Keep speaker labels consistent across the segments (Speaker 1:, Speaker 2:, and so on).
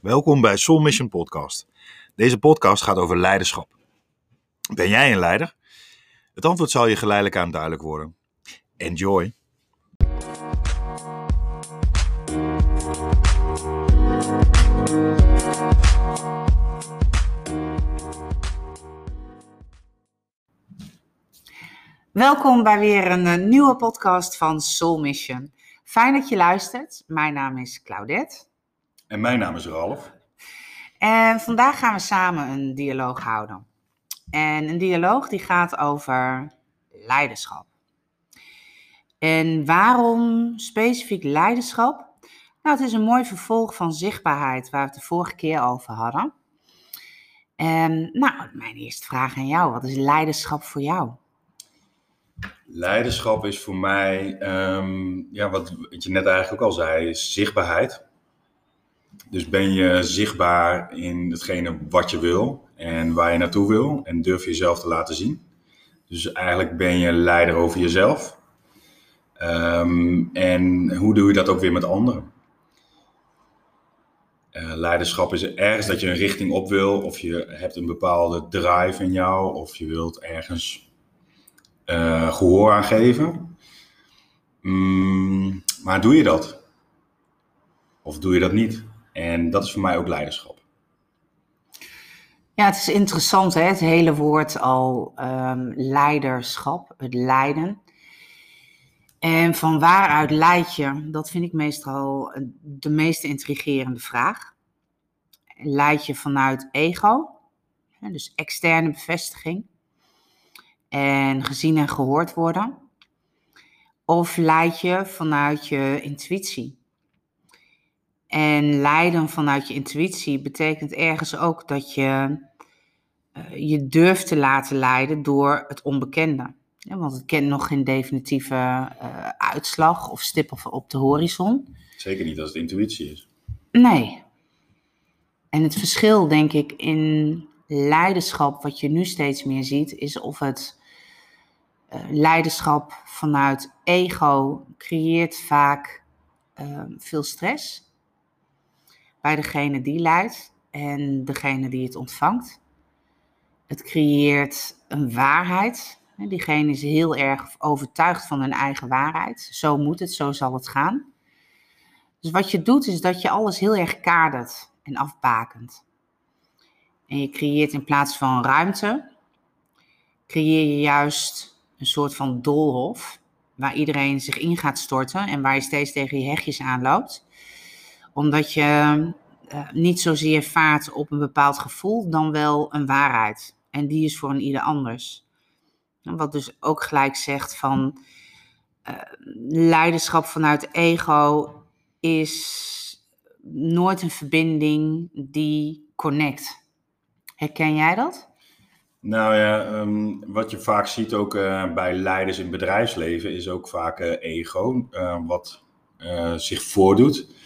Speaker 1: Welkom bij Soul Mission Podcast. Deze podcast gaat over leiderschap. Ben jij een leider? Het antwoord zal je geleidelijk aan duidelijk worden. Enjoy!
Speaker 2: Welkom bij weer een, eh, nieuwe podcast van Soul Mission. Fijn dat je luistert. Mijn naam is Claudette.
Speaker 1: En mijn naam is Ralf.
Speaker 2: En vandaag gaan we samen een dialoog houden. En een dialoog die gaat over leiderschap. En waarom specifiek leiderschap? Nou, het is een mooi vervolg van zichtbaarheid, waar we het de vorige keer over hadden. En nou, mijn eerste vraag aan jou: wat is leiderschap voor jou?
Speaker 1: Leiderschap is voor mij, ehm, ja, wat, wat je net eigenlijk ook al zei, is zichtbaarheid. Dus ben je zichtbaar in hetgene wat je wil en waar je naartoe wil en durf je jezelf te laten zien. Dus eigenlijk ben je leider over jezelf. Ehm, en hoe doe je dat ook weer met anderen? Uh, leiderschap is ergens dat je een richting op wil, of je hebt een bepaalde drive in jou, of je wilt ergens uh, gehoor aan geven. Mm, maar doe je dat? Of doe je dat niet? En dat is voor mij ook leiderschap.
Speaker 2: Ja, het is interessant, hè? het hele woord al um, leiderschap, het leiden. En van waaruit leid je? Dat vind ik meestal de meest intrigerende vraag. Leid je vanuit ego, dus externe bevestiging, en gezien en gehoord worden? Of leid je vanuit je intuïtie? En leiden vanuit je intuïtie betekent ergens ook dat je uh, je durft te laten leiden door het onbekende. Ja, want het kent nog geen definitieve uh, uitslag of stip op, de horizon.
Speaker 1: Zeker niet als het intuïtie is.
Speaker 2: Nee. En het verschil, denk ik, in leiderschap, wat je nu steeds meer ziet, is of het uh, leiderschap vanuit ego creëert vaak veel stress bij degene die leidt en degene die het ontvangt. Het creëert een waarheid. Diegene is heel erg overtuigd van hun eigen waarheid. Zo moet het, zo zal het gaan. Dus wat je doet is dat je alles heel erg kadert en afbakent. En je creëert in plaats van ruimte, creëer je juist een soort van doolhof waar iedereen zich in gaat storten en waar je steeds tegen je hegjes aanloopt omdat je uh, niet zozeer vaart op een bepaald gevoel, dan wel een waarheid. En die is voor een ieder anders. Wat dus ook gelijk zegt van uh, leiderschap vanuit ego is nooit een verbinding die connect. Herken jij dat?
Speaker 1: Nou ja, um, wat je vaak ziet ook uh, bij leiders in bedrijfsleven is ook vaak ego, wat zich voordoet.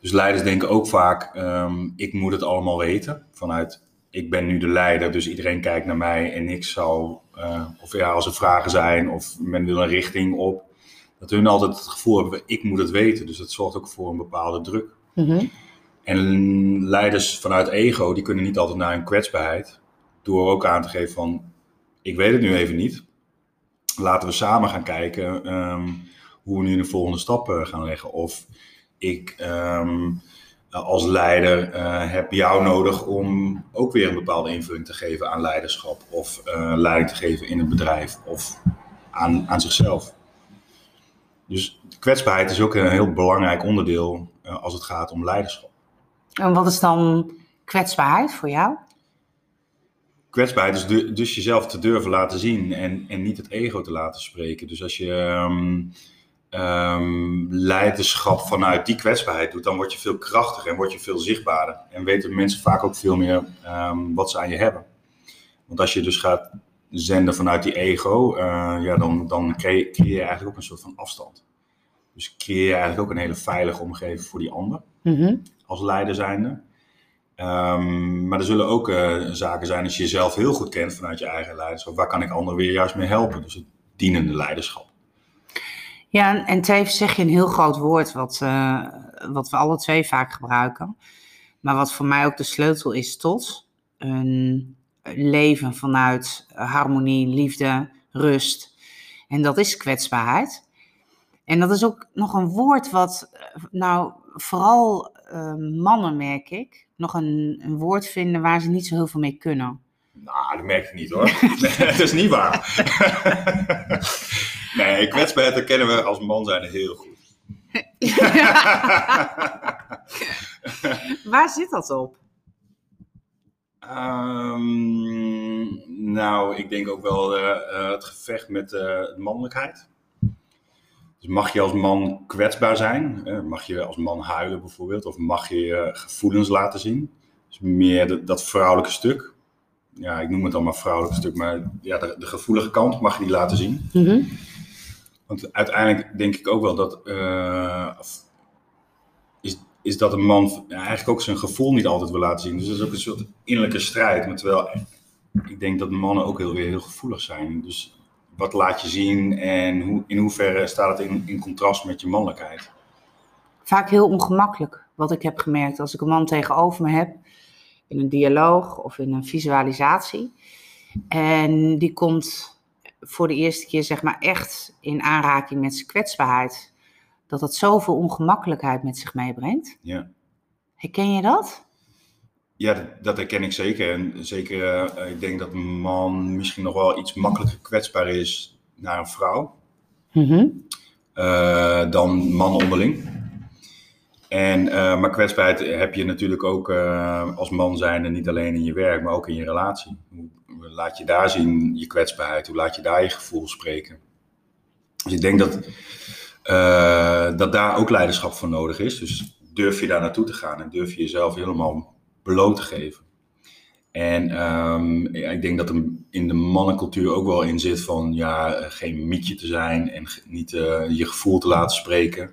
Speaker 1: Dus leiders denken ook vaak, um, ik moet het allemaal weten. Vanuit, ik ben nu de leider, dus iedereen kijkt naar mij en ik zal, uh, of ja, als er vragen zijn of men wil een richting op, dat hun altijd het gevoel hebben, ik moet het weten. Dus dat zorgt ook voor een bepaalde druk. Mm -hmm. En leiders vanuit ego, die kunnen niet altijd naar hun kwetsbaarheid, door ook aan te geven van, ik weet het nu even niet. Laten we samen gaan kijken um, hoe we nu de volgende stap uh, gaan leggen. Of ik um, als leider uh, heb jou nodig om ook weer een bepaalde invulling te geven aan leiderschap of uh, leiding te geven in een bedrijf of aan, aan zichzelf. Dus kwetsbaarheid is ook een heel belangrijk onderdeel uh, als het gaat om leiderschap.
Speaker 2: En wat is dan kwetsbaarheid voor jou?
Speaker 1: Kwetsbaarheid is dus, dus jezelf te durven laten zien en, en niet het ego te laten spreken. Dus als je um, um, leiderschap vanuit die kwetsbaarheid doet, dan word je veel krachtiger en word je veel zichtbaarder. En weten mensen vaak ook veel meer um, wat ze aan je hebben. Want als je dus gaat zenden vanuit die ego, uh, ja, dan, dan creëer, je eigenlijk ook een soort van afstand. Dus creëer je eigenlijk ook een hele veilige omgeving voor die ander, mm -hmm. als leider zijnde. Um, maar er zullen ook uh, zaken zijn als je jezelf heel goed kent vanuit je eigen leiderschap. Waar kan ik anderen weer juist mee helpen? Dus het dienende leiderschap.
Speaker 2: Ja, en tevens zeg je een heel groot woord wat, uh, wat we alle twee vaak gebruiken. Maar wat voor mij ook de sleutel is tot een leven vanuit harmonie, liefde, rust. En dat is kwetsbaarheid. En dat is ook nog een woord wat, nou, vooral uh, mannen merk ik, nog een, een woord vinden waar ze niet zo heel veel mee kunnen.
Speaker 1: Nou, dat merk ik niet hoor. dat is niet waar. nee, kwetsbaarheid herkennen we als man zijn heel goed.
Speaker 2: waar zit dat op?
Speaker 1: Um, nou, ik denk ook wel uh, uh, het gevecht met uh, mannelijkheid. Dus mag je als man kwetsbaar zijn? mag je als man huilen bijvoorbeeld? Of mag je je gevoelens laten zien? Dus meer de, dat vrouwelijke stuk. Ja, ik noem het dan maar vrouwelijk stuk, maar ja, de, de gevoelige kant mag je die laten zien. Mm -hmm. Want uiteindelijk denk ik ook wel dat is, is dat een man eigenlijk ook zijn gevoel niet altijd wil laten zien. Dus dat is ook een soort innerlijke strijd. Maar terwijl ik denk dat mannen ook heel, weer heel gevoelig zijn. Dus wat laat je zien en hoe, in hoeverre staat het in, in contrast met je mannelijkheid?
Speaker 2: Vaak heel ongemakkelijk, wat ik heb gemerkt. Als ik een man tegenover me heb, in een dialoog of in een visualisatie. En die komt voor de eerste keer zeg maar echt in aanraking met zijn kwetsbaarheid dat dat zoveel ongemakkelijkheid met zich meebrengt.
Speaker 1: Ja.
Speaker 2: Herken je dat?
Speaker 1: Ja, dat, herken ik zeker. En zeker, uh, ik denk dat een man misschien nog wel iets makkelijker kwetsbaar is naar een vrouw mm -hmm. uh, dan man onderling. En, uh, maar kwetsbaarheid heb je natuurlijk ook als man zijnde niet alleen in je werk, maar ook in je relatie. Hoe laat je daar zien je kwetsbaarheid? Hoe laat je daar je gevoel spreken? Dus ik denk dat uh, dat daar ook leiderschap voor nodig is. Dus durf je daar naartoe te gaan en durf je jezelf helemaal bloot te geven. En um, ik denk dat er in de mannencultuur ook wel in zit van ja, geen mietje te zijn en niet je gevoel te laten spreken.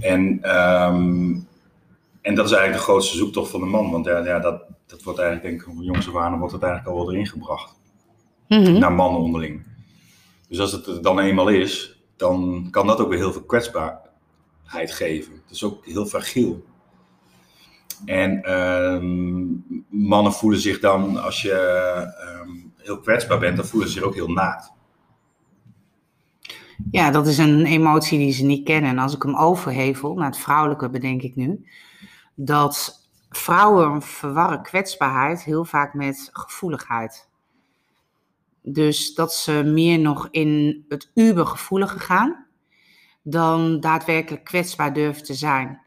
Speaker 1: En, um, en dat is eigenlijk de grootste zoektocht van de man. Want ja, ja dat, dat wordt eigenlijk, denk ik, van jongens aan wordt het eigenlijk al wel erin gebracht. Mm -hmm. Naar mannen onderling. Dus als het er dan eenmaal is, dan kan dat ook weer heel veel kwetsbaarheid geven. Het is ook heel fragiel. En uh, mannen voelen zich dan, als je uh, heel kwetsbaar bent, dan voelen ze zich ook heel naakt.
Speaker 2: Ja, dat is een emotie die ze niet kennen. En als ik hem overhevel naar het vrouwelijke, bedenk ik nu, dat vrouwen verwarren kwetsbaarheid heel vaak met gevoeligheid. Dus dat ze meer nog in het ubergevoelige gaan dan daadwerkelijk kwetsbaar durven te zijn.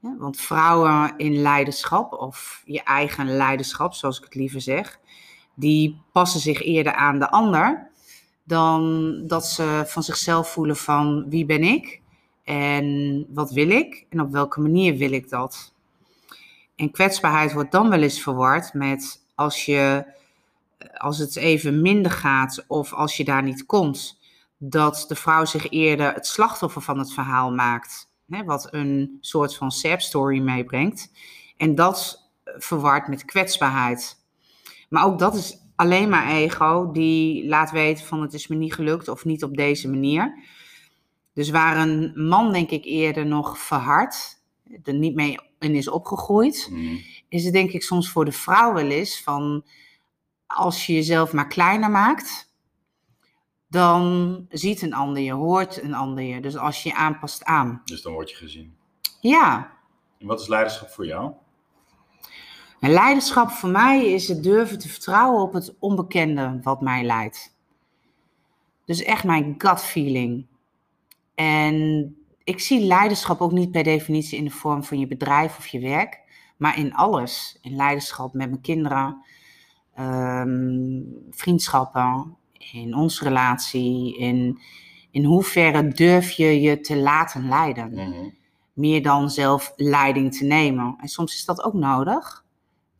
Speaker 2: Want vrouwen in leiderschap, of je eigen leiderschap, zoals ik het liever zeg, die passen zich eerder aan de ander dan dat ze van zichzelf voelen van wie ben ik en wat wil ik en op welke manier wil ik dat. En kwetsbaarheid wordt dan wel eens verward met als je als het even minder gaat of als je daar niet komt, dat de vrouw zich eerder het slachtoffer van het verhaal maakt. Hè, wat een soort van sad story meebrengt. En dat verward met kwetsbaarheid. Maar ook dat is alleen maar ego die laat weten van het is me niet gelukt of niet op deze manier. Dus waar een man denk ik eerder nog verhard, er niet mee in is opgegroeid, mm. is het denk ik soms voor de vrouw wel eens van als je jezelf maar kleiner maakt, dan ziet een ander je, hoort een ander je. Dus als je je aanpast aan.
Speaker 1: Dus dan word je gezien.
Speaker 2: Ja.
Speaker 1: En wat is leiderschap voor jou?
Speaker 2: En leiderschap voor mij is het durven te vertrouwen op het onbekende wat mij leidt. Dus echt mijn gut feeling. En ik zie leiderschap ook niet per definitie in de vorm van je bedrijf of je werk, maar in alles. In leiderschap met mijn kinderen, um, vriendschappen, in onze relatie, in, in hoeverre durf je je te laten leiden. Mhm. Meer dan zelf leiding te nemen. En soms is dat ook nodig.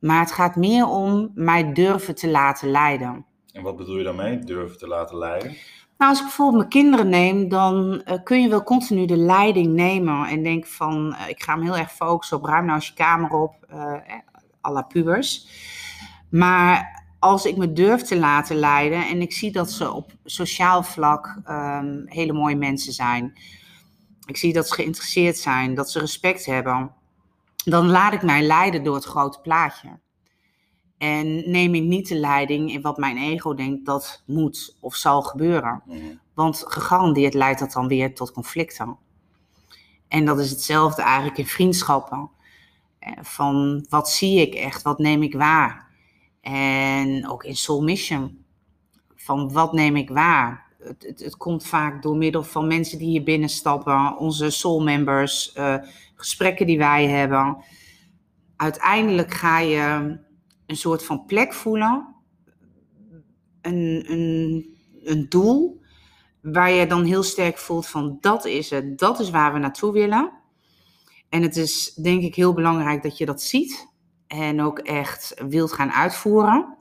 Speaker 2: Maar het gaat meer om mij durven te laten leiden.
Speaker 1: En wat bedoel je daarmee, durven te laten leiden?
Speaker 2: Nou, als ik bijvoorbeeld mijn kinderen neem, dan uh, kun je wel continu de leiding nemen. En denk van, uh, ik ga hem heel erg focussen op ruim nou eens je kamer op, uh, à la pubers. Maar als ik me durf te laten leiden en ik zie dat ze op sociaal vlak um, hele mooie mensen zijn. Ik zie dat ze geïnteresseerd zijn, dat ze respect hebben. Dan laat ik mij leiden door het grote plaatje. En neem ik niet de leiding in wat mijn ego denkt dat moet of zal gebeuren.
Speaker 1: Mhm.
Speaker 2: Want gegarandeerd leidt dat dan weer tot conflicten. En dat is hetzelfde eigenlijk in vriendschappen. Eh, Van wat zie ik echt, wat neem ik waar? En ook in Soul Mission. Van wat neem ik waar? Het, het, het komt vaak door middel van mensen die hier binnenstappen, onze soul members, eh, gesprekken die wij hebben. Uiteindelijk ga je een soort van plek voelen, een, een, een doel, waar je dan heel sterk voelt van dat is het, dat is waar we naartoe willen. En het is denk ik heel belangrijk dat je dat ziet en ook echt wilt gaan uitvoeren.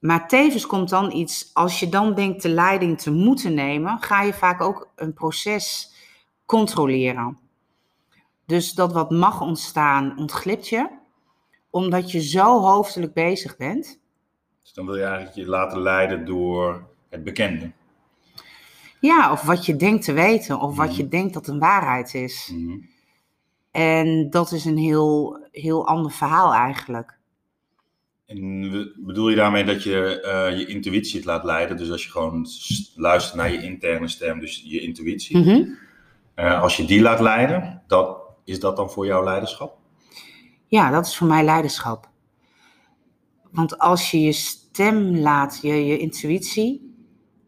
Speaker 2: Maar tevens komt dan iets, als je dan denkt de leiding te moeten nemen, ga je vaak ook een proces controleren. Dus dat wat mag ontstaan, ontglipt je, omdat je zo hoofdelijk bezig bent.
Speaker 1: Dus dan wil je eigenlijk je laten leiden door het bekende.
Speaker 2: Ja, of wat je denkt te weten, of wat
Speaker 1: Mhm.
Speaker 2: je denkt dat een waarheid is.
Speaker 1: Mhm.
Speaker 2: En dat is een heel, heel ander verhaal eigenlijk.
Speaker 1: En bedoel je daarmee dat je eh, je intuïtie het laat leiden? Dus als je gewoon luistert naar je interne stem, dus je intuïtie.
Speaker 2: Mhm.
Speaker 1: Eh, als je die laat leiden, dat, is dat dan voor jou leiderschap?
Speaker 2: Ja, dat is voor mij leiderschap. Want als je je stem laat, je, je intuïtie,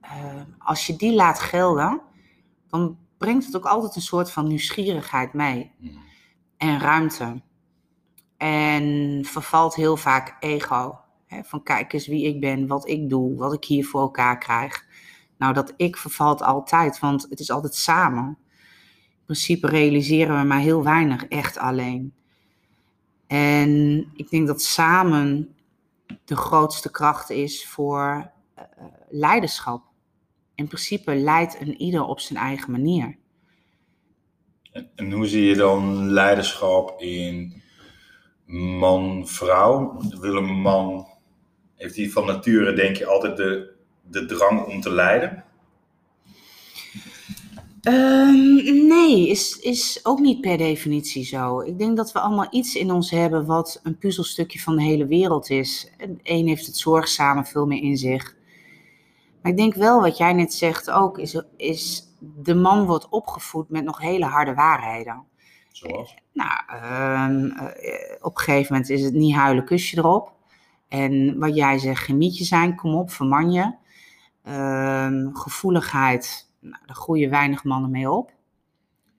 Speaker 2: eh, als je die laat gelden, dan brengt het ook altijd een soort van nieuwsgierigheid mee
Speaker 1: Mhm.
Speaker 2: en ruimte. En vervalt heel vaak ego. Hè, van kijk eens wie ik ben, wat ik doe, wat ik hier voor elkaar krijg. Nou, dat ik vervalt altijd, want het is altijd samen. In principe realiseren we maar heel weinig echt alleen. En ik denk dat samen de grootste kracht is voor eh, eh, leiderschap. In principe leidt een ieder op zijn eigen manier.
Speaker 1: En, en hoe zie je dan leiderschap in man-vrouw? Wil een man, heeft hij van nature denk je altijd de, de drang om te leiden?
Speaker 2: Ehm, nee, is, is ook niet per definitie zo. Ik denk dat we allemaal iets in ons hebben wat een puzzelstukje van de hele wereld is. Een heeft het zorgzame veel meer in zich. Maar ik denk wel wat jij net zegt ook, is, is de man wordt opgevoed met nog hele harde waarheden.
Speaker 1: Zoals?
Speaker 2: Nou, ehm, eh, op een gegeven moment is het niet huilen, kusje erop. En wat jij zegt, genietje zijn, kom op, verman je. Ehm, gevoeligheid, nou, daar groeien weinig mannen mee op.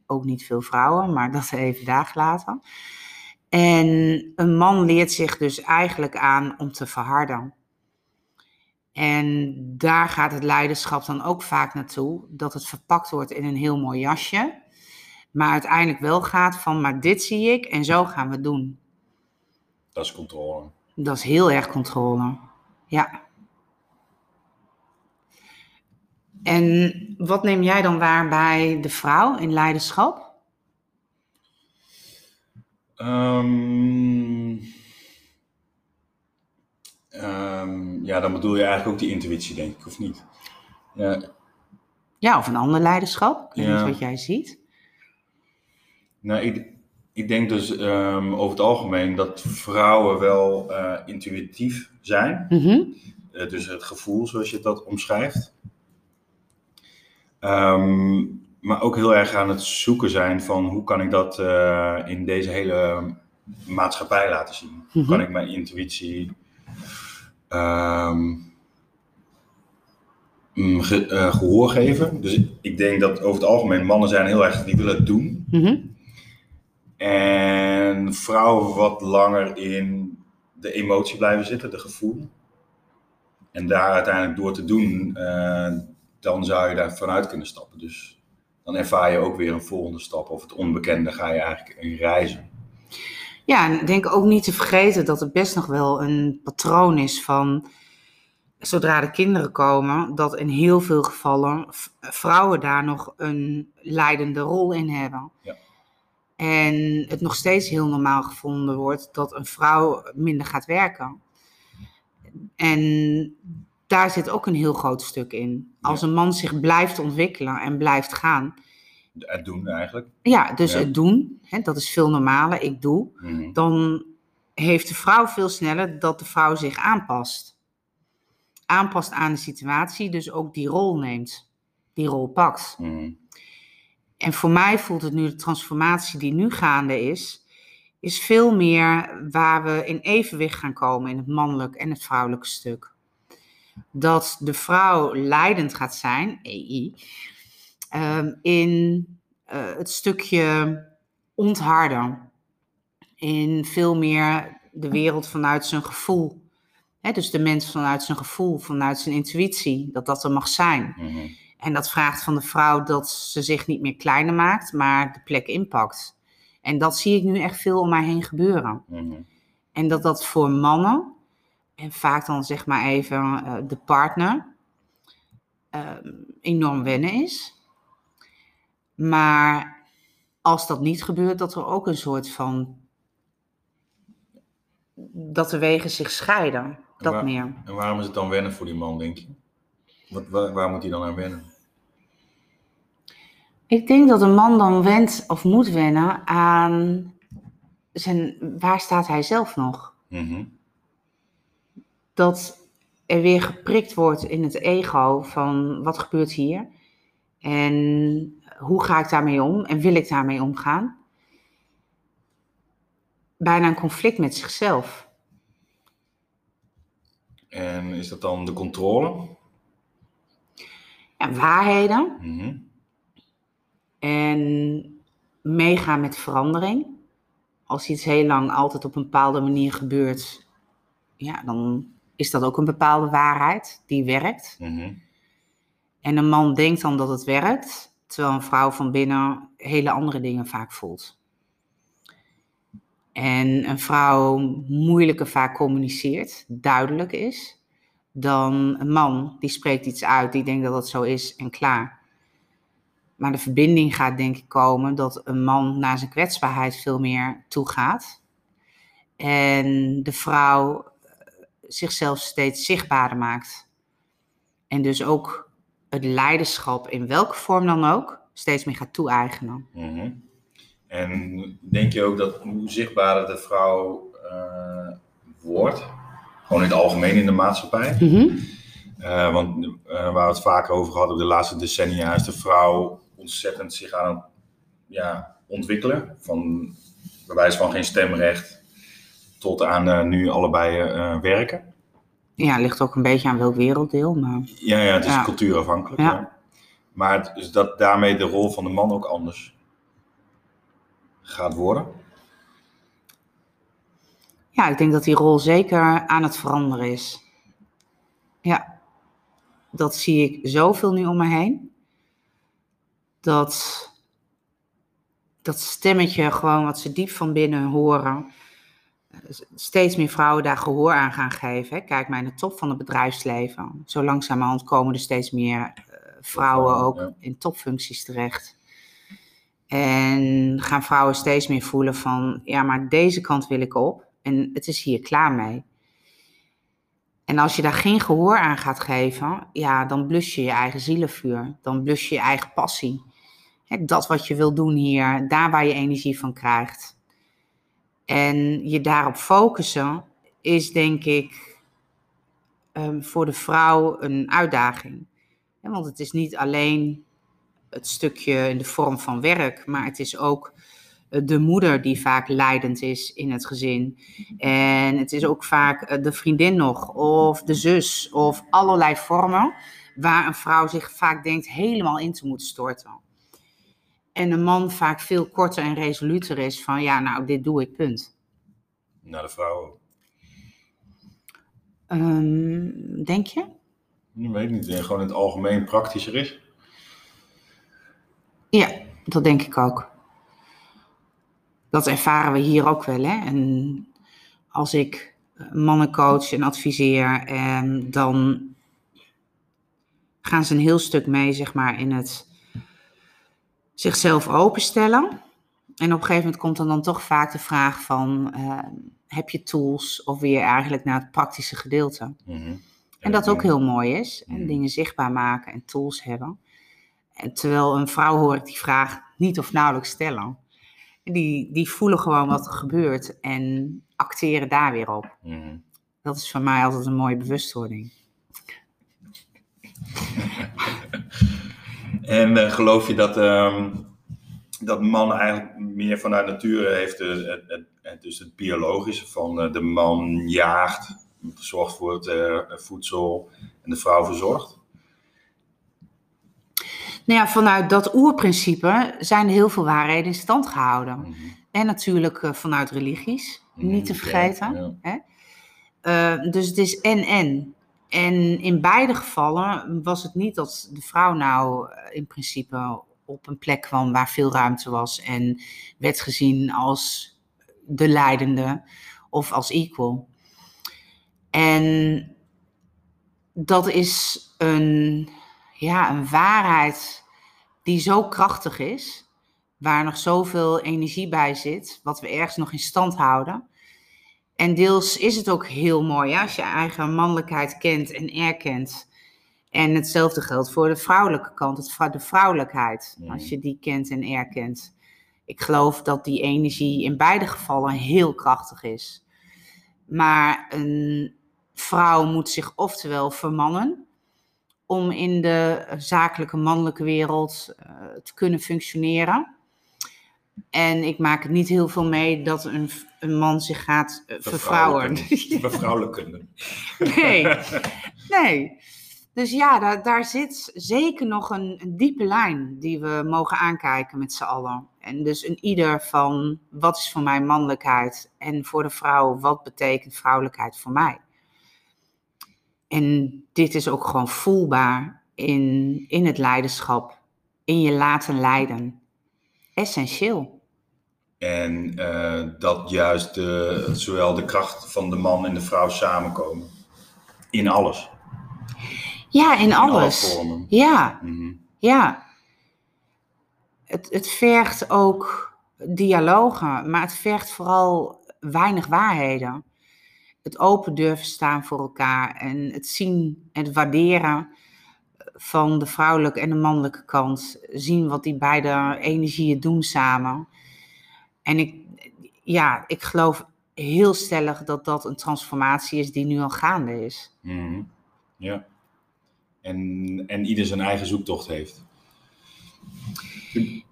Speaker 2: Ook niet veel vrouwen, maar dat even daar gelaten. En een man leert zich dus eigenlijk aan om te verharden. En daar gaat het leiderschap dan ook vaak naartoe, dat het verpakt wordt in een heel mooi jasje. Maar uiteindelijk wel gaat van, maar dit zie ik en zo gaan we het doen.
Speaker 1: Dat is controle.
Speaker 2: Dat is heel erg controle. Ja. En wat neem jij dan waar bij de vrouw in leiderschap?
Speaker 1: Ehm, ehm, ja, dan bedoel je eigenlijk ook die intuïtie, denk ik, of niet? Ja,
Speaker 2: Ja, of een ander leiderschap? Ik weet
Speaker 1: Ja.
Speaker 2: wat jij ziet.
Speaker 1: nou, ik, ik denk dus ehm, over het algemeen dat vrouwen wel eh, intuïtief zijn.
Speaker 2: Mhm.
Speaker 1: Eh, dus het gevoel, zoals je dat omschrijft. Ehm, maar ook heel erg aan het zoeken zijn van hoe kan ik dat eh, in deze hele maatschappij laten zien. Hoe kan
Speaker 2: Mhm.
Speaker 1: ik mijn intuïtie ehm, mm, ge- eh, gehoor geven. Dus ik denk dat over het algemeen mannen zijn heel erg, die willen het doen.
Speaker 2: Mhm.
Speaker 1: En vrouwen wat langer in de emotie blijven zitten, de gevoel. En daar uiteindelijk door te doen, eh, dan zou je daar vanuit kunnen stappen. Dus dan ervaar je ook weer een volgende stap. Of het onbekende ga je eigenlijk in reizen.
Speaker 2: Ja, en denk ook niet te vergeten dat het best nog wel een patroon is van zodra de kinderen komen, dat in heel veel gevallen vrouwen daar nog een leidende rol in hebben.
Speaker 1: Ja.
Speaker 2: En het nog steeds heel normaal gevonden wordt dat een vrouw minder gaat werken. En daar zit ook een heel groot stuk in. Als een man zich blijft ontwikkelen en blijft gaan,
Speaker 1: Het doen eigenlijk.
Speaker 2: Ja, dus
Speaker 1: Ja.
Speaker 2: het doen, hè, dat is veel normaler, ik doe.
Speaker 1: Mhm.
Speaker 2: Dan heeft de vrouw veel sneller dat de vrouw zich aanpast. Aanpast aan de situatie, dus ook die rol neemt. Die rol pakt.
Speaker 1: Mhm.
Speaker 2: En voor mij voelt het nu, de transformatie die nu gaande is, is veel meer waar we in evenwicht gaan komen in het mannelijk en het vrouwelijke stuk. Dat de vrouw leidend gaat zijn, EI, ehm, in eh, het stukje ontharden. In veel meer de wereld vanuit zijn gevoel. Dus de mens vanuit zijn gevoel, vanuit zijn intuïtie, dat dat er mag zijn.
Speaker 1: Mhm.
Speaker 2: En dat vraagt van de vrouw dat ze zich niet meer kleiner maakt, maar de plek inpakt. En dat zie ik nu echt veel om mij heen gebeuren.
Speaker 1: Mhm.
Speaker 2: En dat dat voor mannen, en vaak dan zeg maar even eh, de partner, eh, enorm wennen is. Maar als dat niet gebeurt, dat er ook een soort van. dat de wegen zich scheiden. Dat
Speaker 1: waar-
Speaker 2: meer.
Speaker 1: En waarom is het dan wennen voor die man, denk je? Wat, waar, waar moet hij dan aan wennen?
Speaker 2: Ik denk dat een man dan went of moet wennen aan zijn, waar staat hij zelf nog?
Speaker 1: Mhm.
Speaker 2: Dat er weer geprikt wordt in het ego van wat gebeurt hier? En hoe ga ik daarmee om? En wil ik daarmee omgaan? Bijna een conflict met zichzelf.
Speaker 1: En is dat dan de controle?
Speaker 2: En waarheden.
Speaker 1: Mhm.
Speaker 2: En meegaan met verandering. Als iets heel lang altijd op een bepaalde manier gebeurt, ja, dan is dat ook een bepaalde waarheid die werkt.
Speaker 1: Mhm.
Speaker 2: En een man denkt dan dat het werkt, terwijl een vrouw van binnen hele andere dingen vaak voelt. En een vrouw moeilijker vaak communiceert, duidelijk is, dan een man die spreekt iets uit, die denkt dat het zo is en klaar. Maar de verbinding gaat denk ik komen dat een man naar zijn kwetsbaarheid veel meer toegaat. En de vrouw zichzelf steeds zichtbaarder maakt. En dus ook het leiderschap, in welke vorm dan ook, steeds meer gaat toe-eigenen.
Speaker 1: Mhm. En denk je ook dat hoe zichtbaarder de vrouw eh, wordt, gewoon in het algemeen in de maatschappij, Eh, want eh, waar we het vaker over hadden de laatste decennia, is de vrouw ontzettend zich aan het ja, ontwikkelen. Van bij wijze van geen stemrecht tot aan eh, nu allebei eh, werken.
Speaker 2: Ja, ligt ook een beetje aan welk werelddeel, maar
Speaker 1: Ja, ja het is
Speaker 2: Ja.
Speaker 1: cultuurafhankelijk.
Speaker 2: Ja.
Speaker 1: ja. Maar het, dus dat daarmee de rol van de man ook anders gaat worden.
Speaker 2: ja, ik denk dat die rol zeker aan het veranderen is. Ja, dat zie ik zoveel nu om me heen. Dat dat stemmetje gewoon wat ze diep van binnen horen, steeds meer vrouwen daar gehoor aan gaan geven. hè. Kijk maar in de top van het bedrijfsleven. Zo langzamerhand komen er steeds meer eh, vrouwen ook in topfuncties terecht. En gaan vrouwen steeds meer voelen van, ja, maar deze kant wil ik op en het is hier klaar mee. En als je daar geen gehoor aan gaat geven, ja, dan blus je je eigen zielenvuur. Dan blus je je eigen passie. Dat wat je wil doen hier, daar waar je energie van krijgt. En je daarop focussen is denk ik ehm, voor de vrouw een uitdaging. Want het is niet alleen het stukje in de vorm van werk, maar het is ook eh, de moeder die vaak leidend is in het gezin. En het is ook vaak eh, de vriendin nog, of de zus, of allerlei vormen waar een vrouw zich vaak denkt helemaal in te moeten storten. En een man vaak veel korter en resoluter is van, ja, nou, dit doe ik, punt.
Speaker 1: Naar de vrouw.
Speaker 2: Ehm, denk je?
Speaker 1: Ik weet niet, eh, gewoon in het algemeen praktischer is.
Speaker 2: Ja, dat denk ik ook. Dat ervaren we hier ook wel. Hè? En als ik eh, mannen coach en adviseer, ehm, dan gaan ze een heel stuk mee, zeg maar, in het zichzelf openstellen. En op een gegeven moment komt er dan toch vaak de vraag van, ehm, heb je tools of weer eigenlijk naar het praktische gedeelte?
Speaker 1: Mhm.
Speaker 2: En dat ook heel mooi is. En
Speaker 1: Mm.
Speaker 2: dingen zichtbaar maken en tools hebben. En terwijl een vrouw hoor ik die vraag niet of nauwelijks stellen. Die, die voelen gewoon wat er gebeurt en acteren daar weer op.
Speaker 1: Mhm.
Speaker 2: Dat is voor mij altijd een mooie bewustwording.
Speaker 1: En eh, geloof je dat, ehm, dat man eigenlijk meer vanuit nature heeft, eh, het, het, het, dus het biologische van eh, de man jaagt, zorgt voor het voedsel en de vrouw verzorgt?
Speaker 2: Nou ja, vanuit dat oerprincipe zijn er heel veel waarheden in stand gehouden.
Speaker 1: Mhm.
Speaker 2: En natuurlijk vanuit religies, niet te
Speaker 1: Mhm,
Speaker 2: vergeten.
Speaker 1: ja,
Speaker 2: Hè? Dus het is en-en. En in beide gevallen was het niet dat de vrouw nou eh, in principe op een plek kwam waar veel ruimte was en werd gezien als de leidende of als equal. En dat is een, ja, een waarheid die zo krachtig is, waar nog zoveel energie bij zit, wat we ergens nog in stand houden. En deels is het ook heel mooi als je eigen mannelijkheid kent en erkent. En hetzelfde geldt voor de vrouwelijke kant, het, vrou- de vrouwelijkheid,
Speaker 1: Mhm.
Speaker 2: als je die kent en erkent. Ik geloof dat die energie in beide gevallen heel krachtig is. Maar een vrouw moet zich oftewel vermannen om in de zakelijke mannelijke wereld eh, te kunnen functioneren. En ik maak het niet heel veel mee dat een, een man zich gaat eh, vervrouwen.
Speaker 1: Bevrouwelijken.
Speaker 2: Nee, nee. Dus ja, daar, daar zit zeker nog een, een diepe lijn die we mogen aankijken met z'n allen. En dus een ieder van wat is voor mij mannelijkheid en voor de vrouw wat betekent vrouwelijkheid voor mij. En dit is ook gewoon voelbaar in, in het leiderschap, in je laten leiden. Essentieel.
Speaker 1: En eh, dat juist de, zowel de kracht van de man en de vrouw samenkomen. In alles.
Speaker 2: Ja, in
Speaker 1: alle
Speaker 2: alles. Ja,
Speaker 1: Mhm.
Speaker 2: Ja. Het, het vergt ook dialogen, maar het vergt vooral weinig waarheden. Het open durven staan voor elkaar en het zien en het waarderen van de vrouwelijke en de mannelijke kant. Zien wat die beide energieën doen samen. En ik, ja, ik geloof heel stellig dat dat een transformatie is die nu al gaande is.
Speaker 1: Mhm. Ja. En, en ieder zijn eigen zoektocht heeft.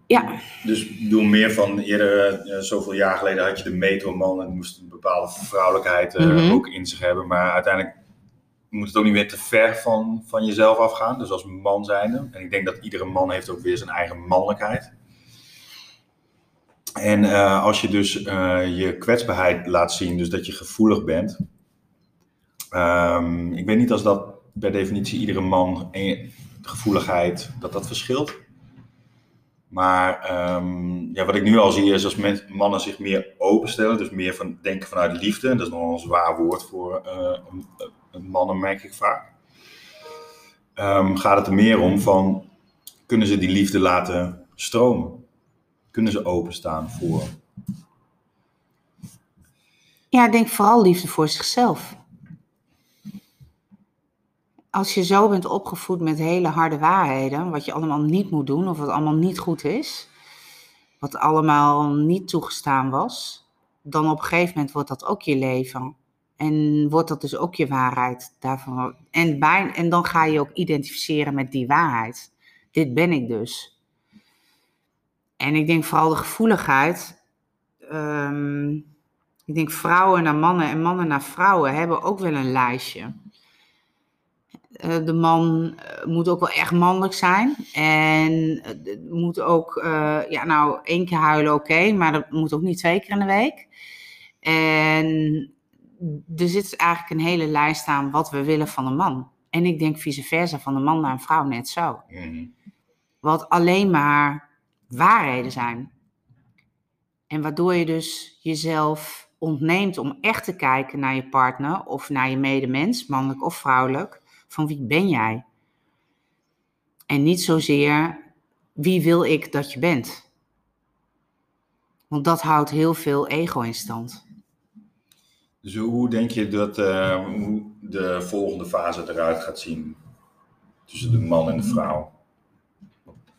Speaker 2: Ja,
Speaker 1: Dus ik bedoel meer van eerder, eh, zoveel jaar geleden had je de metroman en moest een bepaalde vrouwelijkheid eh,
Speaker 2: Mhm.
Speaker 1: ook in zich hebben. Maar uiteindelijk moet het ook niet weer te ver van, van jezelf afgaan. Dus als man zijnde. En ik denk dat iedere man heeft ook weer zijn eigen mannelijkheid. En eh, als je dus eh, je kwetsbaarheid laat zien, dus dat je gevoelig bent. Ehm, ik weet niet als dat per definitie iedere man en gevoeligheid, dat dat verschilt. Maar ehm, ja, wat ik nu al zie is als mannen zich meer openstellen, dus meer van, denken vanuit liefde. Dat is nog wel een zwaar woord voor eh, een mannen, merk ik vaak. Ehm, gaat het er meer om van, kunnen ze die liefde laten stromen? Kunnen ze openstaan voor?
Speaker 2: Ja, ik denk vooral liefde voor zichzelf. Als je zo bent opgevoed met hele harde waarheden, wat je allemaal niet moet doen of wat allemaal niet goed is, wat allemaal niet toegestaan was, dan op een gegeven moment wordt dat ook je leven. En wordt dat dus ook je waarheid daarvan. En, en dan ga je ook identificeren met die waarheid. Dit ben ik dus. En ik denk vooral de gevoeligheid. ehm, ik denk vrouwen naar mannen en mannen naar vrouwen hebben ook wel een lijstje. Eh, de man eh, moet ook wel echt mannelijk zijn. En eh, moet ook, ja, nou, één keer huilen, oké, maar dat moet ook niet twee keer in de week. En er zit eigenlijk een hele lijst aan wat we willen van een man. En ik denk vice versa, van een man naar een vrouw net zo.
Speaker 1: Mhm.
Speaker 2: Wat alleen maar waarheden zijn. En waardoor je dus jezelf ontneemt om echt te kijken naar je partner of naar je medemens, mannelijk of vrouwelijk, van wie ben jij? En niet zozeer wie wil ik dat je bent. Want dat houdt heel veel ego in stand.
Speaker 1: Dus hoe denk je dat eh, hoe de volgende fase eruit gaat zien? Tussen de man en de vrouw?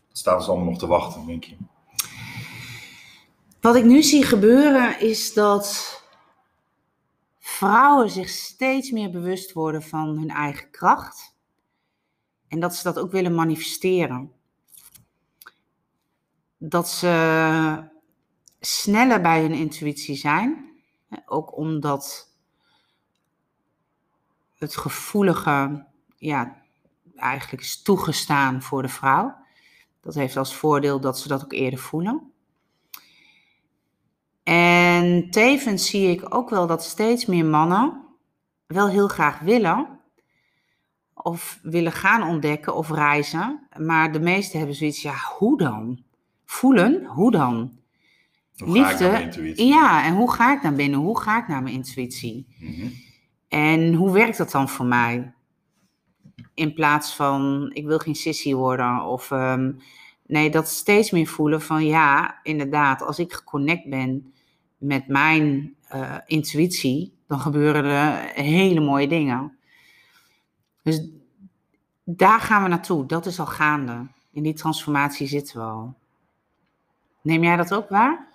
Speaker 1: Het staat ons allemaal nog te wachten, denk je?
Speaker 2: Wat ik nu zie gebeuren is dat vrouwen zich steeds meer bewust worden van hun eigen kracht. En dat ze dat ook willen manifesteren. Dat ze sneller bij hun intuïtie zijn. Ook omdat het gevoelige ja, eigenlijk is toegestaan voor de vrouw. Dat heeft als voordeel dat ze dat ook eerder voelen. En tevens zie ik ook wel dat steeds meer mannen wel heel graag willen of willen gaan ontdekken of reizen, maar de meesten hebben zoiets, ja, hoe dan? Voelen, hoe dan?
Speaker 1: Hoe Liefde,
Speaker 2: ja, en hoe ga ik naar binnen? Hoe ga ik naar mijn intuïtie? Mhm. En hoe werkt dat dan voor mij? In plaats van, ik wil geen sissy worden of ehm, nee, dat steeds meer voelen van ja, inderdaad, als ik geconnect ben met mijn uh, intuïtie, dan gebeuren er hele mooie dingen. Dus daar gaan we naartoe. Dat is al gaande. In die transformatie zitten we al. Neem jij dat ook waar?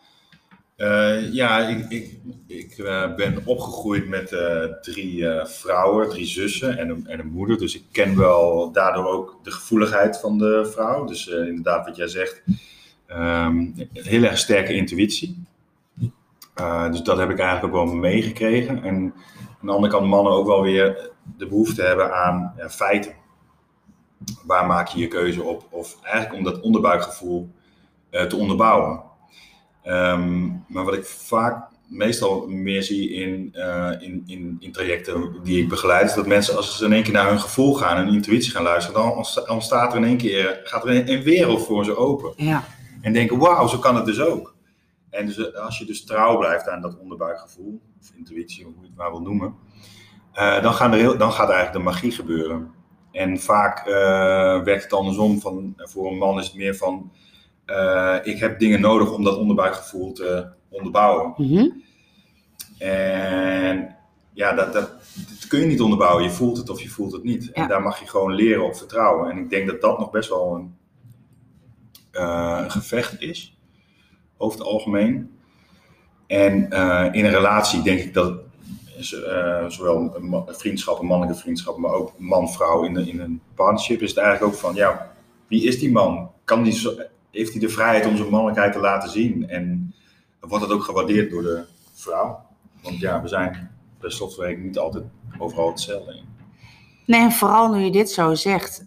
Speaker 1: Uh, ja, ik, ik, ik ben opgegroeid met drie vrouwen, drie zussen en een, en een moeder. Dus ik ken wel daardoor ook de gevoeligheid van de vrouw. Dus inderdaad, wat jij zegt, um, een hele erg sterke intuïtie. Uh, dus dat heb ik eigenlijk ook wel meegekregen. En aan de andere kant mannen ook wel weer de behoefte hebben aan ja, feiten. Waar maak je je keuze op? Of eigenlijk om dat onderbuikgevoel uh, te onderbouwen. Um, maar wat ik vaak meestal meer zie in, uh, in, in, in, trajecten die ik begeleid, is dat mensen als ze in één keer naar hun gevoel gaan en intuïtie gaan luisteren, dan ontstaat er in één keer, gaat er een, een wereld voor ze open.
Speaker 2: Ja.
Speaker 1: En denken, wauw, zo kan het dus ook. En dus, eh, als je dus trouw blijft aan dat onderbuikgevoel, of intuïtie, hoe je het maar wil noemen, uh, dan, gaan er heel, dan gaat eigenlijk de magie gebeuren. En vaak uh, werkt het andersom. Van, voor een man is het meer van: uh, ik heb dingen nodig om dat onderbuikgevoel te onderbouwen.
Speaker 2: Mm
Speaker 1: En ja, dat, dat, dat, kun je niet onderbouwen. Je voelt het of je voelt het niet. En daar mag je gewoon leren op vertrouwen. En ik denk dat dat nog best wel een, een gevecht is over het algemeen. En uh, in een relatie denk ik dat uh, zowel vriendschappen, mannelijke vriendschappen, maar ook man-vrouw in, in een partnership is het eigenlijk ook van, ja, wie is die man? Kan die heeft hij de vrijheid om zijn mannelijkheid te laten zien? En wordt het ook gewaardeerd door de vrouw? Want ja, we zijn per slotverrekening niet altijd overal hetzelfde.
Speaker 2: Nee, en vooral nu je dit zo zegt,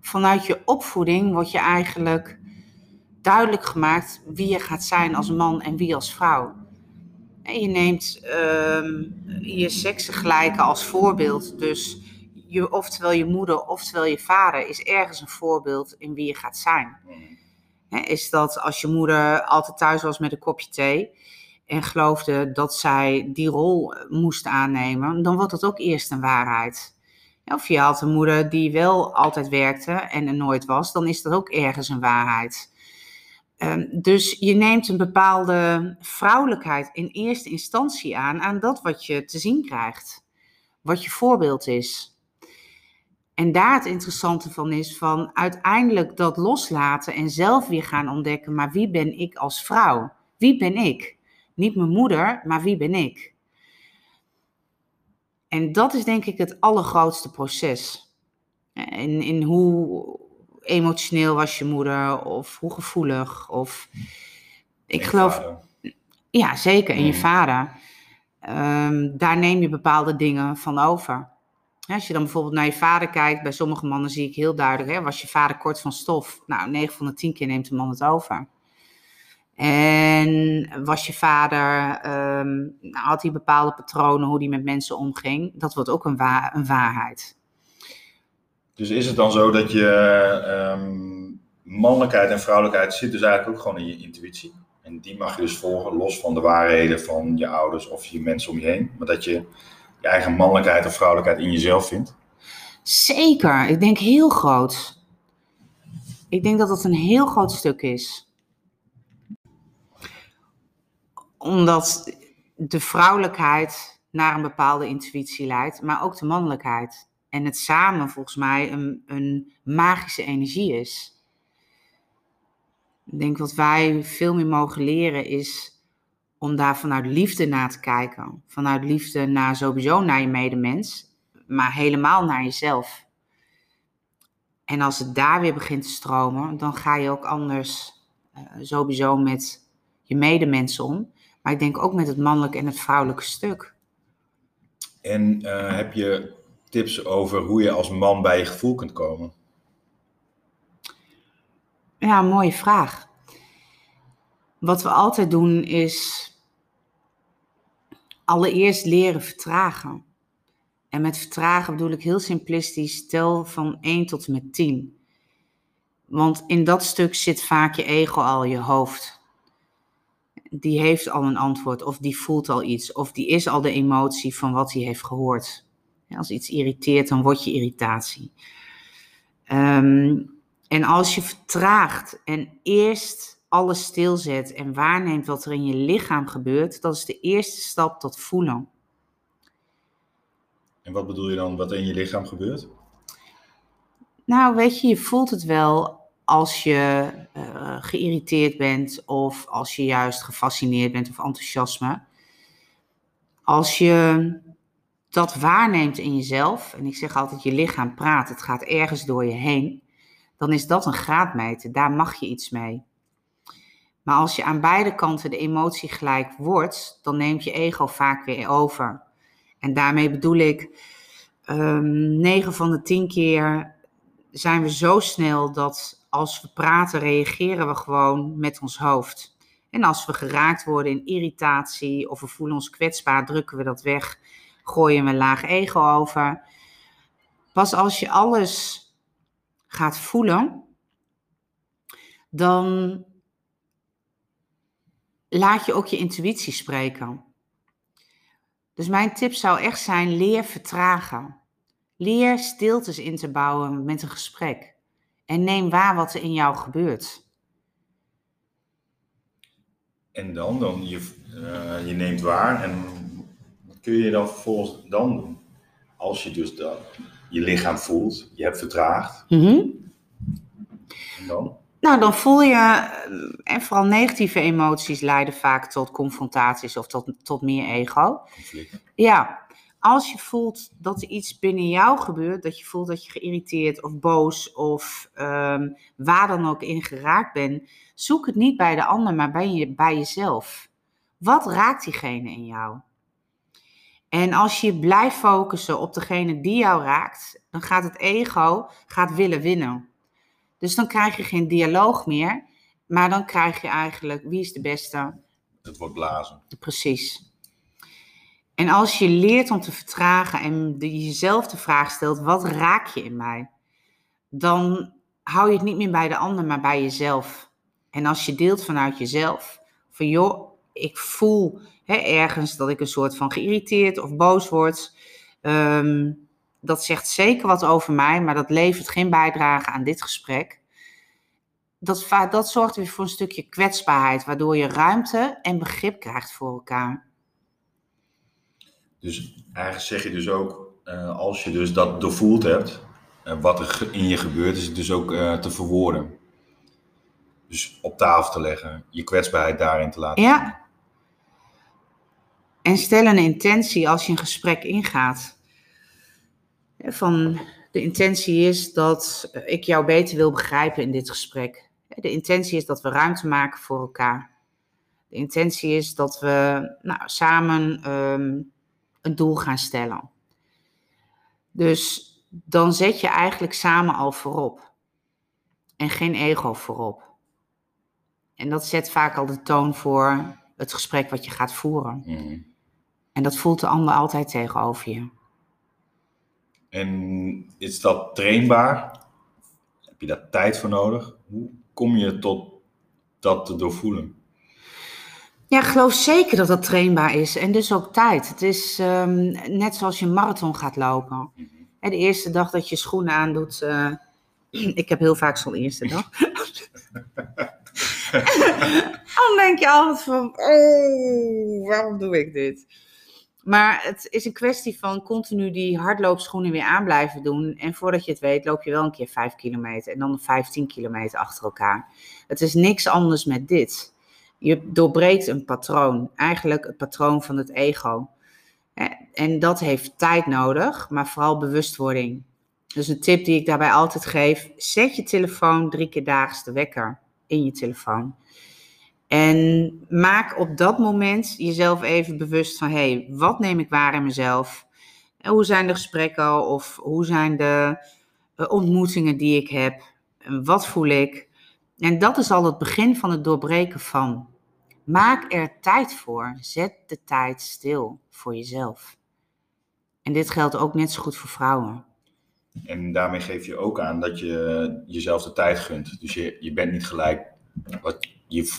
Speaker 2: vanuit je opvoeding word je eigenlijk duidelijk gemaakt wie je gaat zijn als man en wie als vrouw. En je neemt uh, je seksgelijke als voorbeeld. Dus je, oftewel je moeder, oftewel je vader is ergens een voorbeeld in wie je gaat zijn. is dat als je moeder altijd thuis was met een kopje thee en geloofde dat zij die rol moest aannemen, dan wordt dat ook eerst een waarheid. Of je had een moeder die wel altijd werkte en er nooit was, dan is dat ook ergens een waarheid. Ehm, dus je neemt een bepaalde vrouwelijkheid in eerste instantie aan, aan dat wat je te zien krijgt, wat je voorbeeld is. En daar het interessante van is van uiteindelijk dat loslaten en zelf weer gaan ontdekken, maar wie ben ik als vrouw? Wie ben ik? Niet mijn moeder, maar wie ben ik? En dat is denk ik het allergrootste proces. In, in hoe, emotioneel was je moeder of hoe gevoelig of ik geloof ja zeker en je mm. vader um, daar neem je bepaalde dingen van over als je dan bijvoorbeeld naar je vader kijkt bij sommige mannen zie ik heel duidelijk hè, was je vader kort van stof nou 9 van de 10 keer neemt de man het over en was je vader, um, had hij bepaalde patronen hoe hij met mensen omging? Dat wordt ook een, wa een waarheid.
Speaker 1: Dus is het dan zo dat je um, mannelijkheid en vrouwelijkheid zit dus eigenlijk ook gewoon in je intuïtie? En die mag je dus volgen, los van de waarheden van je ouders of je mensen om je heen. Maar dat je je eigen mannelijkheid of vrouwelijkheid in jezelf vindt?
Speaker 2: Zeker, ik denk heel groot. Ik denk dat dat een heel groot stuk is. Omdat de vrouwelijkheid naar een bepaalde intuïtie leidt, maar ook de mannelijkheid en het samen volgens mij een, een magische energie is. Ik denk wat wij veel meer mogen leren is om daar vanuit liefde naar te kijken. Vanuit liefde naar sowieso naar je medemens, maar helemaal naar jezelf. En als het daar weer begint te stromen, dan ga je ook anders uh, sowieso met je medemensen om. Maar ik denk ook met het mannelijke en het vrouwelijke stuk.
Speaker 1: En uh, heb je tips over hoe je als man bij je gevoel kunt komen?
Speaker 2: Ja, mooie vraag. Wat we altijd doen is allereerst leren vertragen. En met vertragen bedoel ik heel simplistisch, tel van 1 tot en met 10. Want in dat stuk zit vaak je ego al, je hoofd. Die heeft al een antwoord, of die voelt al iets, of die is al de emotie van wat hij heeft gehoord. Als iets irriteert, dan wordt je irritatie. Um, en als je vertraagt en eerst alles stilzet en waarneemt wat er in je lichaam gebeurt, dat is de eerste stap tot voelen.
Speaker 1: En wat bedoel je dan wat er in je lichaam gebeurt?
Speaker 2: Nou, weet je, je voelt het wel als je uh, geïrriteerd bent of als je juist gefascineerd bent of enthousiasme. Als je dat waarneemt in jezelf, en ik zeg altijd, je lichaam praat, het gaat ergens door je heen, dan is dat een graadmeter, daar mag je iets mee. Maar als je aan beide kanten de emotie gelijk wordt, dan neemt je ego vaak weer over. En daarmee bedoel ik, um, ehm, 9 van de 10 keer zijn we zo snel dat als we praten, reageren we gewoon met ons hoofd. En als we geraakt worden in irritatie of we voelen ons kwetsbaar, drukken we dat weg, gooien we laag ego over. Pas als je alles gaat voelen, dan laat je ook je intuïtie spreken. Dus mijn tip zou echt zijn: leer vertragen. Leer stiltes in te bouwen met een gesprek. En neem waar wat er in jou gebeurt.
Speaker 1: En dan, dan je, uh, je neemt waar en kun je dan vervolgens dan doen? Als je dus dat, je lichaam voelt, je hebt vertraagd. Mm En dan?
Speaker 2: Nou, dan voel je, eh, en vooral negatieve emoties leiden vaak tot confrontaties of tot, tot meer ego. Conflict. Ja, als je voelt dat er iets binnen jou gebeurt, dat je voelt dat je geïrriteerd of boos of um, waar dan ook in geraakt bent, zoek het niet bij de ander, maar bij, je, bij jezelf. Wat raakt diegene in jou? En als je blijft focussen op degene die jou raakt, dan gaat het ego gaat willen winnen. Dus dan krijg je geen dialoog meer, maar dan krijg je eigenlijk wie is de beste.
Speaker 1: Het wordt blazen.
Speaker 2: Precies. En als je leert om te vertragen en jezelf de vraag stelt, wat raak je in mij? Dan hou je het niet meer bij de ander, maar bij jezelf. En als je deelt vanuit jezelf, van joh, ik voel hè, ergens dat ik een soort van geïrriteerd of boos word. Ehm, dat zegt zeker wat over mij, maar dat levert geen bijdrage aan dit gesprek. Dat, dat zorgt weer voor een stukje kwetsbaarheid, waardoor je ruimte en begrip krijgt voor elkaar.
Speaker 1: Dus eigenlijk zeg je dus ook, uh, als je dus dat doorvoeld hebt, uh, wat er in je gebeurt, is het dus ook uh, te verwoorden. Dus op tafel te leggen, je kwetsbaarheid daarin te laten
Speaker 2: ja. zien. En stel een intentie als je een gesprek ingaat. Van de intentie is dat ik jou beter wil begrijpen in dit gesprek. De intentie is dat we ruimte maken voor elkaar. De intentie is dat we nou, samen um, een doel gaan stellen. Dus dan zet je eigenlijk samen al voorop. En geen ego voorop. En dat zet vaak al de toon voor het gesprek wat je gaat voeren. Mm. En dat voelt de ander altijd tegenover je.
Speaker 1: En is dat trainbaar? Heb je daar tijd voor nodig? Hoe kom je tot dat te doorvoelen?
Speaker 2: Ja, ik geloof zeker dat dat trainbaar is. En dus ook tijd. Het is um, net zoals je een marathon gaat lopen. Mm De eerste dag dat je schoenen aandoet. Uh, ik heb heel vaak zo'n eerste dag. Dan denk je altijd van, oh, waarom doe ik dit? Maar het is een kwestie van continu die hardloopschoenen weer aan blijven doen. En voordat je het weet, loop je wel een keer 5 kilometer en dan 15 kilometer achter elkaar. Het is niks anders met dit. Je doorbreekt een patroon, eigenlijk het patroon van het ego. En dat heeft tijd nodig, maar vooral bewustwording. Dus een tip die ik daarbij altijd geef: zet je telefoon drie keer daags de wekker in je telefoon. En maak op dat moment jezelf even bewust van: hé, hey, wat neem ik waar in mezelf? En hoe zijn de gesprekken of hoe zijn de eh, ontmoetingen die ik heb? En wat voel ik? En dat is al het begin van het doorbreken van. Maak er tijd voor. Zet de tijd stil voor jezelf. En dit geldt ook net zo goed voor vrouwen.
Speaker 1: En daarmee geef je ook aan dat je jezelf de tijd gunt. Dus je, je bent niet gelijk, wat, je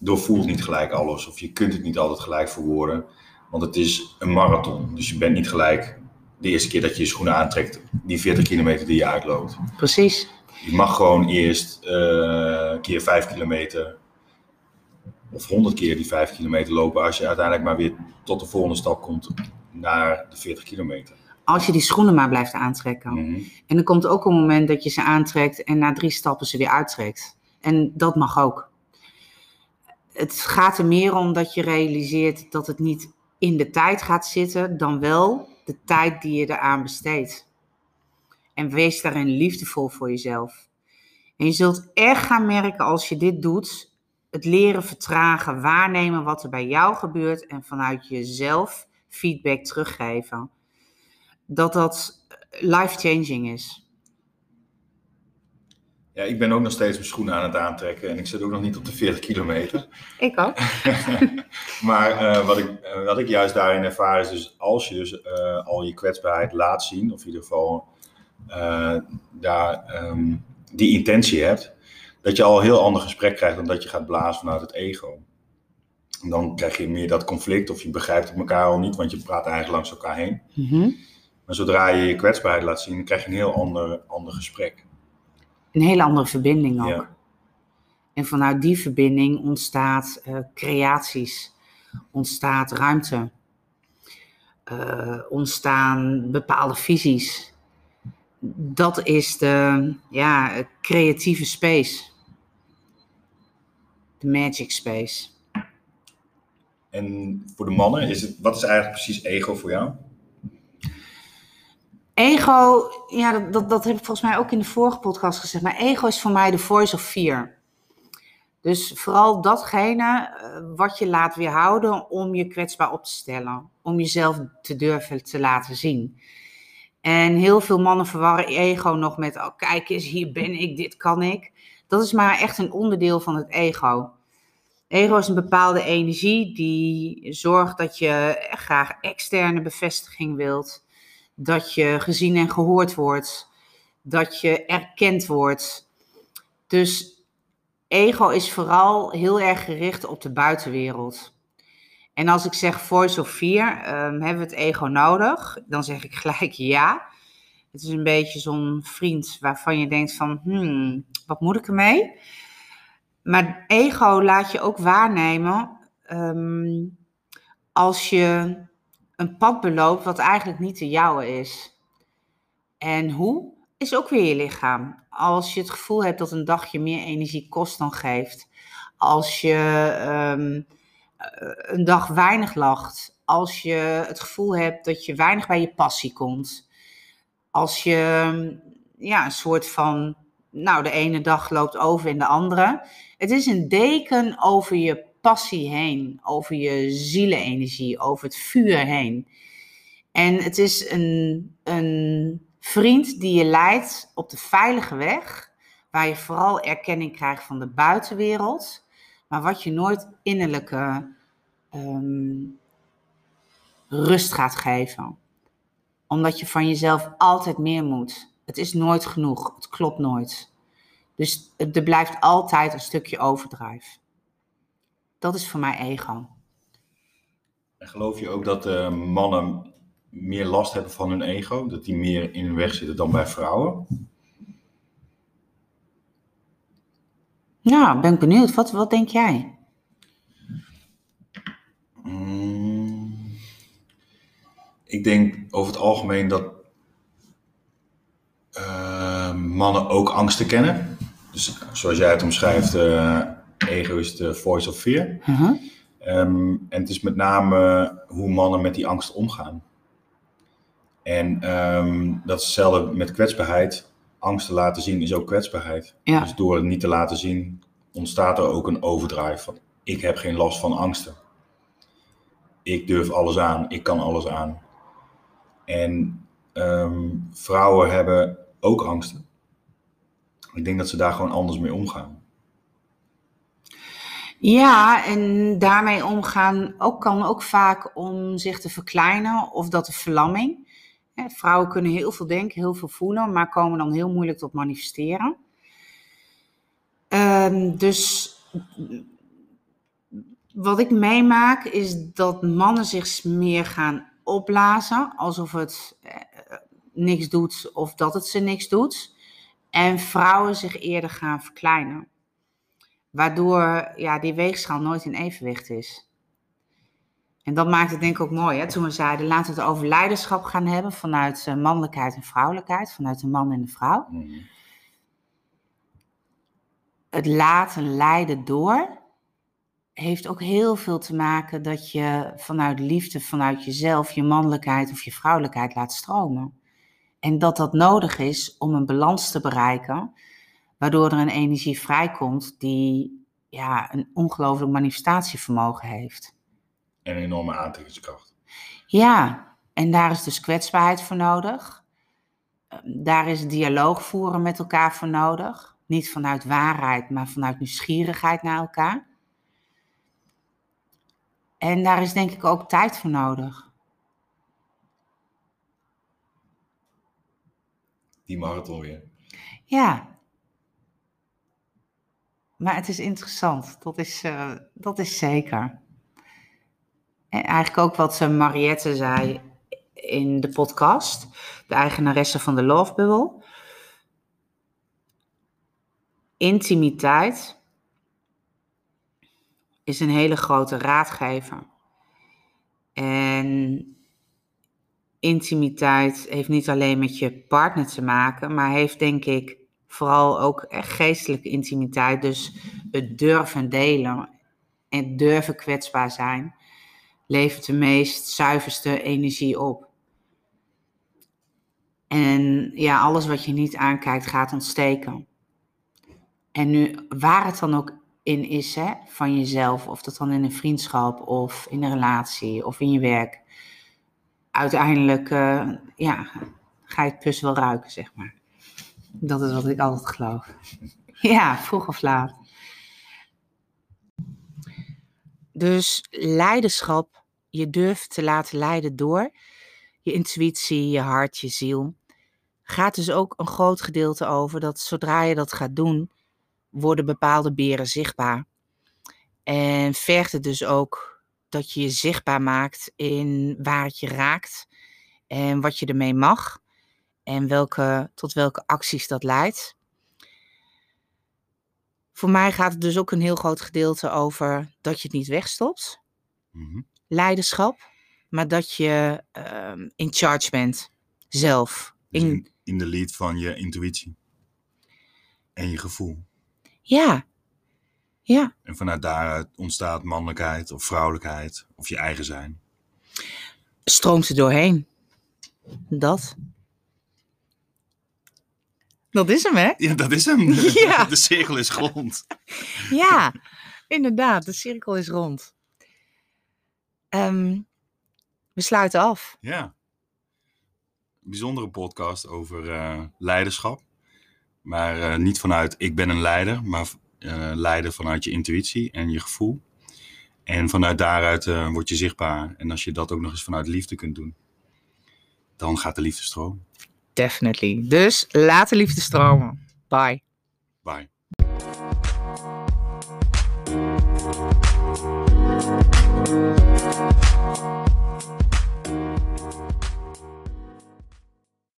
Speaker 1: doorvoelt niet gelijk alles. Of je kunt het niet altijd gelijk verwoorden. Want het is een marathon. Dus je bent niet gelijk de eerste keer dat je je schoenen aantrekt, die 40 kilometer die je uitloopt.
Speaker 2: Precies.
Speaker 1: Je mag gewoon eerst uh, een keer 5 kilometer of 100 keer die 5 kilometer lopen als je uiteindelijk maar weer tot de volgende stap komt naar de 40 kilometer.
Speaker 2: Als je die schoenen maar blijft aantrekken.
Speaker 1: Mhm.
Speaker 2: En er komt ook een moment dat je ze aantrekt en na drie stappen ze weer uittrekt. En dat mag ook. Het gaat er meer om dat je realiseert dat het niet in de tijd gaat zitten, dan wel de tijd die je eraan besteedt. En wees daarin liefdevol voor jezelf. En je zult echt gaan merken als je dit doet, het leren vertragen, waarnemen wat er bij jou gebeurt en vanuit jezelf feedback teruggeven. Dat dat life-changing is.
Speaker 1: Ja, ik ben ook nog steeds mijn schoenen aan het aantrekken en ik zit ook nog niet op de 40 kilometer.
Speaker 2: Ik ook.
Speaker 1: maar uh, wat, ik, uh, wat ik juist daarin ervaar is dus als je dus uh, al je kwetsbaarheid laat zien, of in ieder geval daar um, die intentie hebt, dat je al een heel ander gesprek krijgt dan dat je gaat blazen vanuit het ego. En dan krijg je meer dat conflict of je begrijpt elkaar al niet, want je praat eigenlijk langs elkaar heen.
Speaker 2: Mm -hmm.
Speaker 1: Maar zodra je je kwetsbaarheid laat zien, dan krijg je een heel ander, ander gesprek.
Speaker 2: Een hele andere verbinding ook.
Speaker 1: Ja.
Speaker 2: En vanuit die verbinding ontstaat uh, creaties, ontstaat ruimte, uh, ontstaan bepaalde visies. Dat is de ja, creatieve space. De magic space.
Speaker 1: En voor de mannen, is het, wat is eigenlijk precies ego voor jou?
Speaker 2: Ego, ja, dat, dat, dat, heb ik volgens mij ook in de vorige podcast gezegd. Maar ego is voor mij de voice of fear. Dus vooral datgene wat je laat weerhouden om je kwetsbaar op te stellen. Om jezelf te durven te laten zien. En heel veel mannen verwarren ego nog met, oh kijk eens, hier ben ik, dit kan ik. Dat is maar echt een onderdeel van het ego. Ego is een bepaalde energie die zorgt dat je graag externe bevestiging wilt. Dat je gezien en gehoord wordt. Dat je erkend wordt. Dus ego is vooral heel erg gericht op de buitenwereld. En als ik zeg voice of fear, um, hebben we het ego nodig? Dan zeg ik gelijk ja. Het is een beetje zo'n vriend waarvan je denkt van, hmm, wat moet ik ermee? Maar ego laat je ook waarnemen um, als je een pad beloopt wat eigenlijk niet de jouwe is. En hoe? Is ook weer je lichaam. Als je het gevoel hebt dat een dagje meer energie kost dan geeft. Als je um, een dag weinig lacht. Als je het gevoel hebt dat je weinig bij je passie komt. Als je ja, een soort van, nou de ene dag loopt over in de andere. Het is een deken over je passie heen, over je zielenenergie, over het vuur heen. En het is een, een vriend die je leidt op de veilige weg, waar je vooral erkenning krijgt van de buitenwereld, maar wat je nooit innerlijke um, rust gaat geven. Omdat je van jezelf altijd meer moet. Het is nooit genoeg, het klopt nooit. Dus er blijft altijd een stukje overdrijf. Dat is voor mij ego.
Speaker 1: En geloof je ook dat uh, mannen meer last hebben van hun ego? Dat die meer in hun weg zitten dan bij vrouwen?
Speaker 2: Nou, ben ik benieuwd. Wat, wat denk jij?
Speaker 1: Mm. ik denk over het algemeen dat uh, mannen ook angsten kennen. Dus zoals jij het omschrijft, uh, ego is de voice of fear.
Speaker 2: Uh -huh.
Speaker 1: um, en het is met name hoe mannen met die angst omgaan. En um, dat is hetzelfde met kwetsbaarheid. Angst te laten zien is ook kwetsbaarheid.
Speaker 2: Ja.
Speaker 1: Dus door het niet te laten zien, ontstaat er ook een overdrive van ik heb geen last van angsten. Ik durf alles aan, ik kan alles aan. En um, vrouwen hebben ook angsten. Ik denk dat ze daar gewoon anders mee omgaan.
Speaker 2: Ja, en daarmee omgaan ook, kan ook vaak om zich te verkleinen of dat de verlamming. Vrouwen kunnen heel veel denken, heel veel voelen, maar komen dan heel moeilijk tot manifesteren. Um, dus wat ik meemaak is dat mannen zich meer gaan opblazen, alsof het eh, niks doet of dat het ze niks doet. En vrouwen zich eerder gaan verkleinen. Waardoor ja, die weegschaal nooit in evenwicht is. En dat maakt het denk ik ook mooi. Hè? Toen we zeiden, laten we het over leiderschap gaan hebben vanuit uh, mannelijkheid en vrouwelijkheid, vanuit de man en de vrouw.
Speaker 1: Mm.
Speaker 2: Het laten leiden door heeft ook heel veel te maken dat je vanuit liefde, vanuit jezelf, je mannelijkheid of je vrouwelijkheid laat stromen. En dat dat nodig is om een balans te bereiken, waardoor er een energie vrijkomt die ja, een ongelooflijk manifestatievermogen heeft.
Speaker 1: En een enorme aantrekkingskracht.
Speaker 2: Ja, en daar is dus kwetsbaarheid voor nodig. Daar is dialoog voeren met elkaar voor nodig. Niet vanuit waarheid, maar vanuit nieuwsgierigheid naar elkaar. En daar is denk ik ook tijd voor nodig.
Speaker 1: Die marathon weer.
Speaker 2: Ja. Maar het is interessant, dat is, uh, dat is zeker. En eigenlijk ook wat uh, Mariette zei in de podcast, de eigenaresse van de Love Bubble. Intimiteit is een hele grote raadgever. En intimiteit heeft niet alleen met je partner te maken, maar heeft denk ik vooral ook geestelijke intimiteit. Dus het durven delen en durven kwetsbaar zijn, levert de meest zuiverste energie op. En ja, alles wat je niet aankijkt gaat ontsteken. En nu, waar het dan ook in is hè, van jezelf, of dat dan in een vriendschap of in een relatie of in je werk, uiteindelijk uh, ja, ga je het puzzel wel ruiken, zeg maar. Dat is wat ik altijd geloof. Ja, vroeg of laat. Dus leiderschap, je durft te laten leiden door je intuïtie, je hart, je ziel. Gaat dus ook een groot gedeelte over dat zodra je dat gaat doen, worden bepaalde beren zichtbaar. En vergt het dus ook dat je je zichtbaar maakt in waar het je raakt en wat je ermee mag en welke, tot welke acties dat leidt. Voor mij gaat het dus ook een heel groot gedeelte over dat je het niet wegstopt,
Speaker 1: mm-hmm.
Speaker 2: leiderschap, maar dat je uh, in charge bent, zelf.
Speaker 1: Dus in, in de lead van je intuïtie en je gevoel.
Speaker 2: Ja. Ja.
Speaker 1: En vanuit daaruit ontstaat mannelijkheid of vrouwelijkheid of je eigen zijn.
Speaker 2: Stroomt er doorheen. Dat. Dat is hem, hè?
Speaker 1: Ja, dat is hem.
Speaker 2: Ja.
Speaker 1: De cirkel is rond.
Speaker 2: Ja, inderdaad. De cirkel is rond. Um, we sluiten af.
Speaker 1: Ja. Bijzondere podcast over uh, leiderschap. Maar uh, niet vanuit ik ben een leider, maar uh, leiden vanuit je intuïtie en je gevoel. En vanuit daaruit word je zichtbaar. En als je dat ook nog eens vanuit liefde kunt doen, dan gaat de liefde stromen.
Speaker 2: Definitely. Dus laat de liefde stromen. Bye.
Speaker 1: Bye.